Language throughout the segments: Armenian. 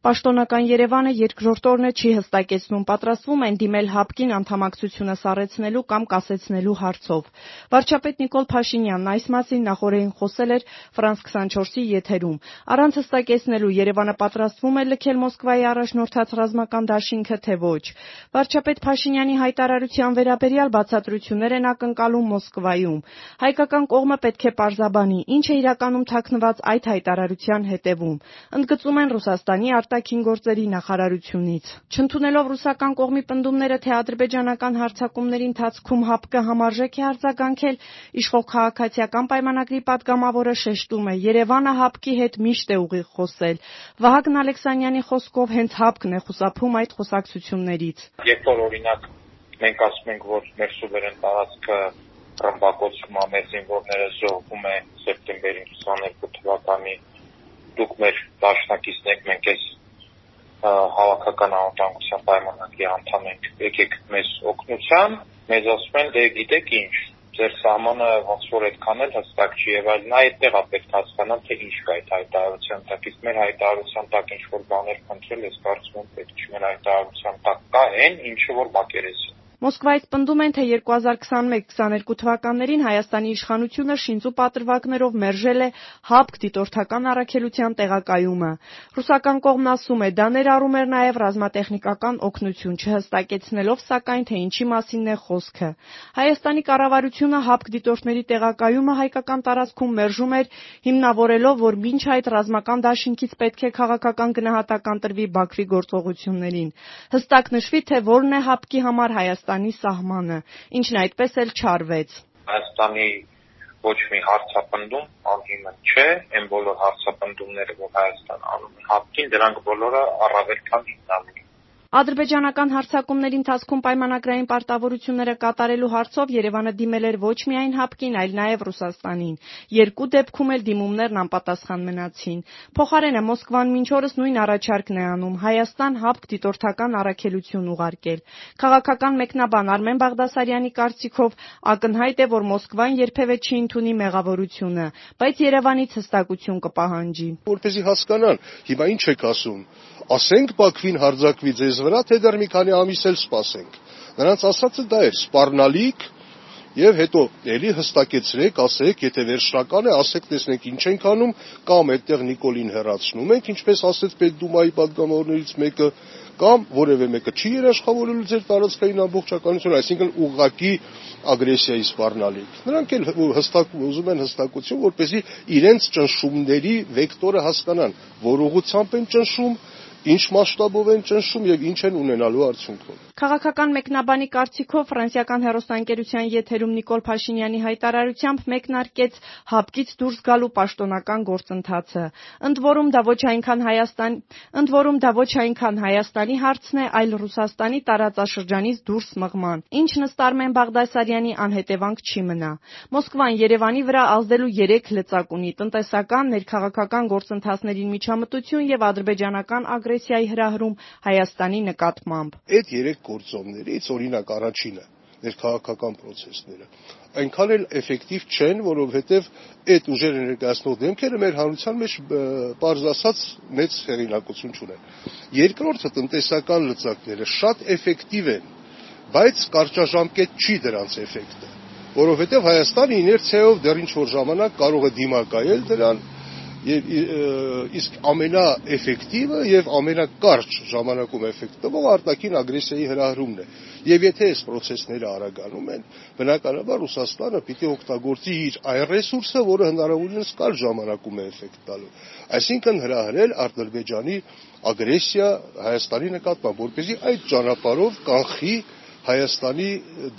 Պաշտոնական Երևանը երկրորդ օրն է չի հստակեցնում՝ պատրաստվում են դիմել ՀԱՊԿ-ին անդամակցությունը սառեցնելու կամ կասեցնելու հարցով։ Վարչապետ Նիկոլ Փաշինյանն այս մասին նախօրեին խոսել էր «Ֆրանս 24»-ի եթերում։ Առանց հստակեցնելու Երևանը պատրաստվում է լքել Մոսկվայի առաջնորդած ռազմական դաշինքը, թե ոչ։ Վարչապետ Փաշինյանի հայտարարության վերաբերյալ բացատրություններ են ակնկալում Մոսկվայում։ Հայկական կողմը պետք է պարզաբանի՝ ինչ է իրականում թաքնված այդ հայտարարության հետևում։ Ընդգծում են Ռուսաստանի արտաքին գործերի նախարարությունից։ Չընդունելով ռուսական կողմի պնդումները, թե ադրբեջանական հարձակումների ընթացքում ՀԱՊԿ համարժեք է արձագանքել, իշխող Քաղաքացիական պայմանագրի պատգամավորը շեշտում է՝ Երևանը ՀԱՊԿ-ի հետ միշտ է ուղիղ խոսել։ Վահագն Ալեքսանյանի խոսքով հենց ՀԱՊԿ-ն է խուսափում այդ խոսակցություններից։ Երբ որ օրինակ մենք ասում ենք, որ մեր սուվերեն տարածքը ռմբակոծվում է, մեր զինվորները զոհվում են սեպտեմբերի 22 թվականի, դուք մեր դաշնակիցն եք, մենք այս հավաքական անվտանգության պայմանագրի անդամ ենք, եկեք մեզ օգնության, մեզ ասում են՝ դե գիտեք ինչ, ձեր սահմանը ոնց որ այդքան էլ հստակ չի եւ այլն, այդտեղ է պետք հասկանալ, թե ինչ կա այդ հայտարարության տակ, իսկ մեր հայտարարության տակ ինչ որ բաներ փնտրել, ես կարծում եմ պետք չի, մեր հայտարարության տակ կա այն, ինչը որ մակերեսին Մոսկվայից պնդում են, թե 2021-22 թվականներին Հայաստանի իշխանությունը շինծու պատրվակներով մերժել է ՀԱՊԿ դիտորդական առաքելության տեղակայումը։ Ռուսական կողմն ասում է՝ դա ներառում էր նաև ռազմատեխնիկական օգնություն, չհստակեցնելով, սակայն, թե ինչի մասինն է խոսքը։ Հայաստանի կառավարությունը ՀԱՊԿ դիտորդների տեղակայումը հայկական տարածքում մերժում էր՝ հիմնավորելով, որ մինչ այդ ռազմական դաշինքից պետք է քաղաքական գնահատական տրվի Բաքվի գործողություններին։ Հստակ նշվի, թե որն է ՀԱՊԿ-ի համար Հայաստանի սահմանը, ինչն այդպես էլ չարվեց։ Հայաստանի ոչ մի հարցապնդում անհիմն չէ, այն բոլոր հարցապնդումները, որ Հայաստանը անում է ՀԱՊԿ-ին, դրանք բոլորը առավել քան հիմնավոր Ադրբեջանական հարձակումների ընթացքում պայմանագրային պարտավորությունները կատարելու հարցով Երևանը դիմել էր ոչ միայն ՀԱՊԿ-ին, այլ նաև Ռուսաստանին։ Երկու դեպքում էլ դիմումներն անպատասխան մնացին։ Փոխարենը Մոսկվան մինչ օրս նույն առաջարկն է անում՝ Հայաստան-ՀԱՊԿ դիտորդական առաքելություն ուղարկել։ Քաղաքական մեկնաբան Արմեն Բաղդասարյանի կարծիքով ակնհայտ է, որ Մոսկվան երբևէ չի ընդունի մեղավորությունը, բայց Երևանից հստակություն կպահանջի։ Որպեսզի հասկանան, հիմա ինչ եք ասում ասենք Բաքվին հարձակվի ձեզ վրա, թե դեռ մի քանի ամիս էլ սպասենք։ Նրանց ասածը դա էր՝ սпарնալիք եւ հետո ելի հստակեցրեք, ասեք, եթե վերջնական է, ասեք, տեսնենք ինչ ենք անում, կամ այդտեղ Նիկոլին հերացնում ենք, ինչպես ասեց Պետդումայի падգամավորներից մեկը, կամ որևէ մեկը չի երաշխավորելու ձեր տարածքային ամբողջականությունը, այսինքն ուղղակի ագրեսիայի սпарնալիք։ Նրանք էլ հստակ ուզում են հստակություն, որպեսզի իրենց ճնշումների վեկտորը հասկանան, որ ուղղությամբ են ճնշում, ինչ մասշտաբով են ճնշում եւ ինչ են ունենալու արդյունքում։ Քաղաքական մեկնաբանի կարծիքով ֆրանսիական հեռուստաընկերության եթերում Նիկոլ Փաշինյանի հայտարարությամբ մեկնարկեց ՀԱՊԿ-ից դուրս գալու պաշտոնական գործընթացը։ Ընդ որում դա ոչ այնքան Հայաստան, ընդ որում դա ոչ այնքան Հայաստանի հարցն է, այլ Ռուսաստանի տարածաշրջանից դուրս մղման, ինչն ըստ Արմեն Բաղդասարյանի անհետևանք չի մնա։ Մոսկվան Երևանի վրա ազդելու 3 լծակ ունի՝ տնտեսական, ներքաղաքական գործընթացներին միջամտություն եւ ադրբեջանական ագրեսիա ագրեսիայի հրահրում Հայաստանի նկատմամբ։ Այդ երեք գործոններից օրինակ առաջինը ներքաղաքական process-ները այնքան էլ էֆեկտիվ չեն, որովհետև այդ ուժերը ներկայացնող դեմքերը մեր հանրության մեջ པարզ ասած մեծ հեղինակություն չունեն։ Երկրորդը տնտեսական լծակները շատ էֆեկտիվ են, բայց կարճաժամկետ չի դրանց էֆեկտը, որովհետև Հայաստանը իներցիայով դեռ ինչ որ ժամանակ կարող է դիմակայել դրան եւ իսկ ամենաէֆեկտիվը եւ ամենակարճ ժամանակում էֆեկտ տվող արտաքին ագրեսիայի հրահրումն է։ Եվ եթե այս process-ները արագանում են, բնականաբար Ռուսաստանը պիտի օգտագործի իր այն ռեսուրսը, որը հնարավորինս կարճ ժամանակում է էֆեկտ տալու։ Այսինքն հրահրել Ադրբեջանի ագրեսիա Հայաստանի նկատմամբ, որպեսզի այդ ճանապարհով կանխի Հայաստանի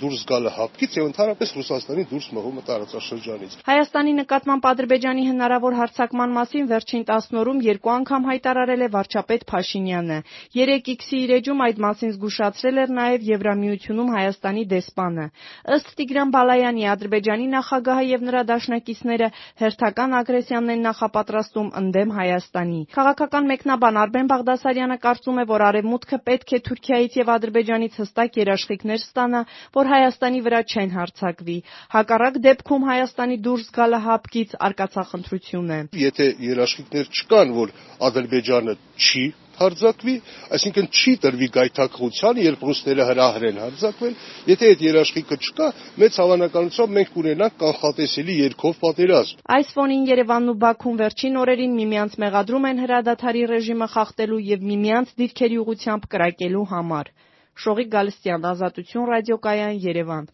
դուրս գալը ՀԱՊԿ-ից եւ ընդհանրապես Ռուսաստանի դուրս մղումը տարածաշրջանից։ Հայաստանի նկատմամբ Ադրբեջանի հնարավոր հարձակման մասին վերջին 10 օրում երկու անգամ հայտարարել է վարչապետ Փաշինյանը։ 3X-ի իր էջում այդ մասին զգուշացրել էր նաեւ Եվրամիությունում Հայաստանի դեսպանը։ Ըստ Տիգրան Բալայանի Ադրբեջանի նախագահը եւ նրա դաշնակիցները հերթական ագրեսիան են նախապատրաստում ընդդեմ Հայաստանի։ Քաղաքական մեկնաբան Արմեն Բաղդասարյանը կարծում է, որ Արևմուտքը պետք է Թուրքիայից եւ Ադրբեջանից հստակ երաշխիք երաշխիքներ ստանա, որ Հայաստանի վրա չեն հարձակվի։ Հակառակ դեպքում Հայաստանի դուրս գալը ՀԱՊԿ-ից արկածախնդրություն է։ Եթե երաշխիքներ չկան, որ Ադրբեջանը չի հարձակվի, այսինքն չի տրվի գայթակղության, երբ ռուսները հրահրեն հարձակվել, եթե այդ երաշխիքը չկա, մեծ հավանականությամբ մենք կունենանք կանխատեսելի երկով պատերազմ։ Այս ֆոնին Երևանն ու Բաքուն վերջին օրերին միմյանց մեղադրում են հրադադարի ռեժիմը խախտելու եւ միմյանց դիրքերի ուղղությամբ կրակելու համար։ Շողիկ Գալստյան, Ազատություն ռադիոկայան, Երևան։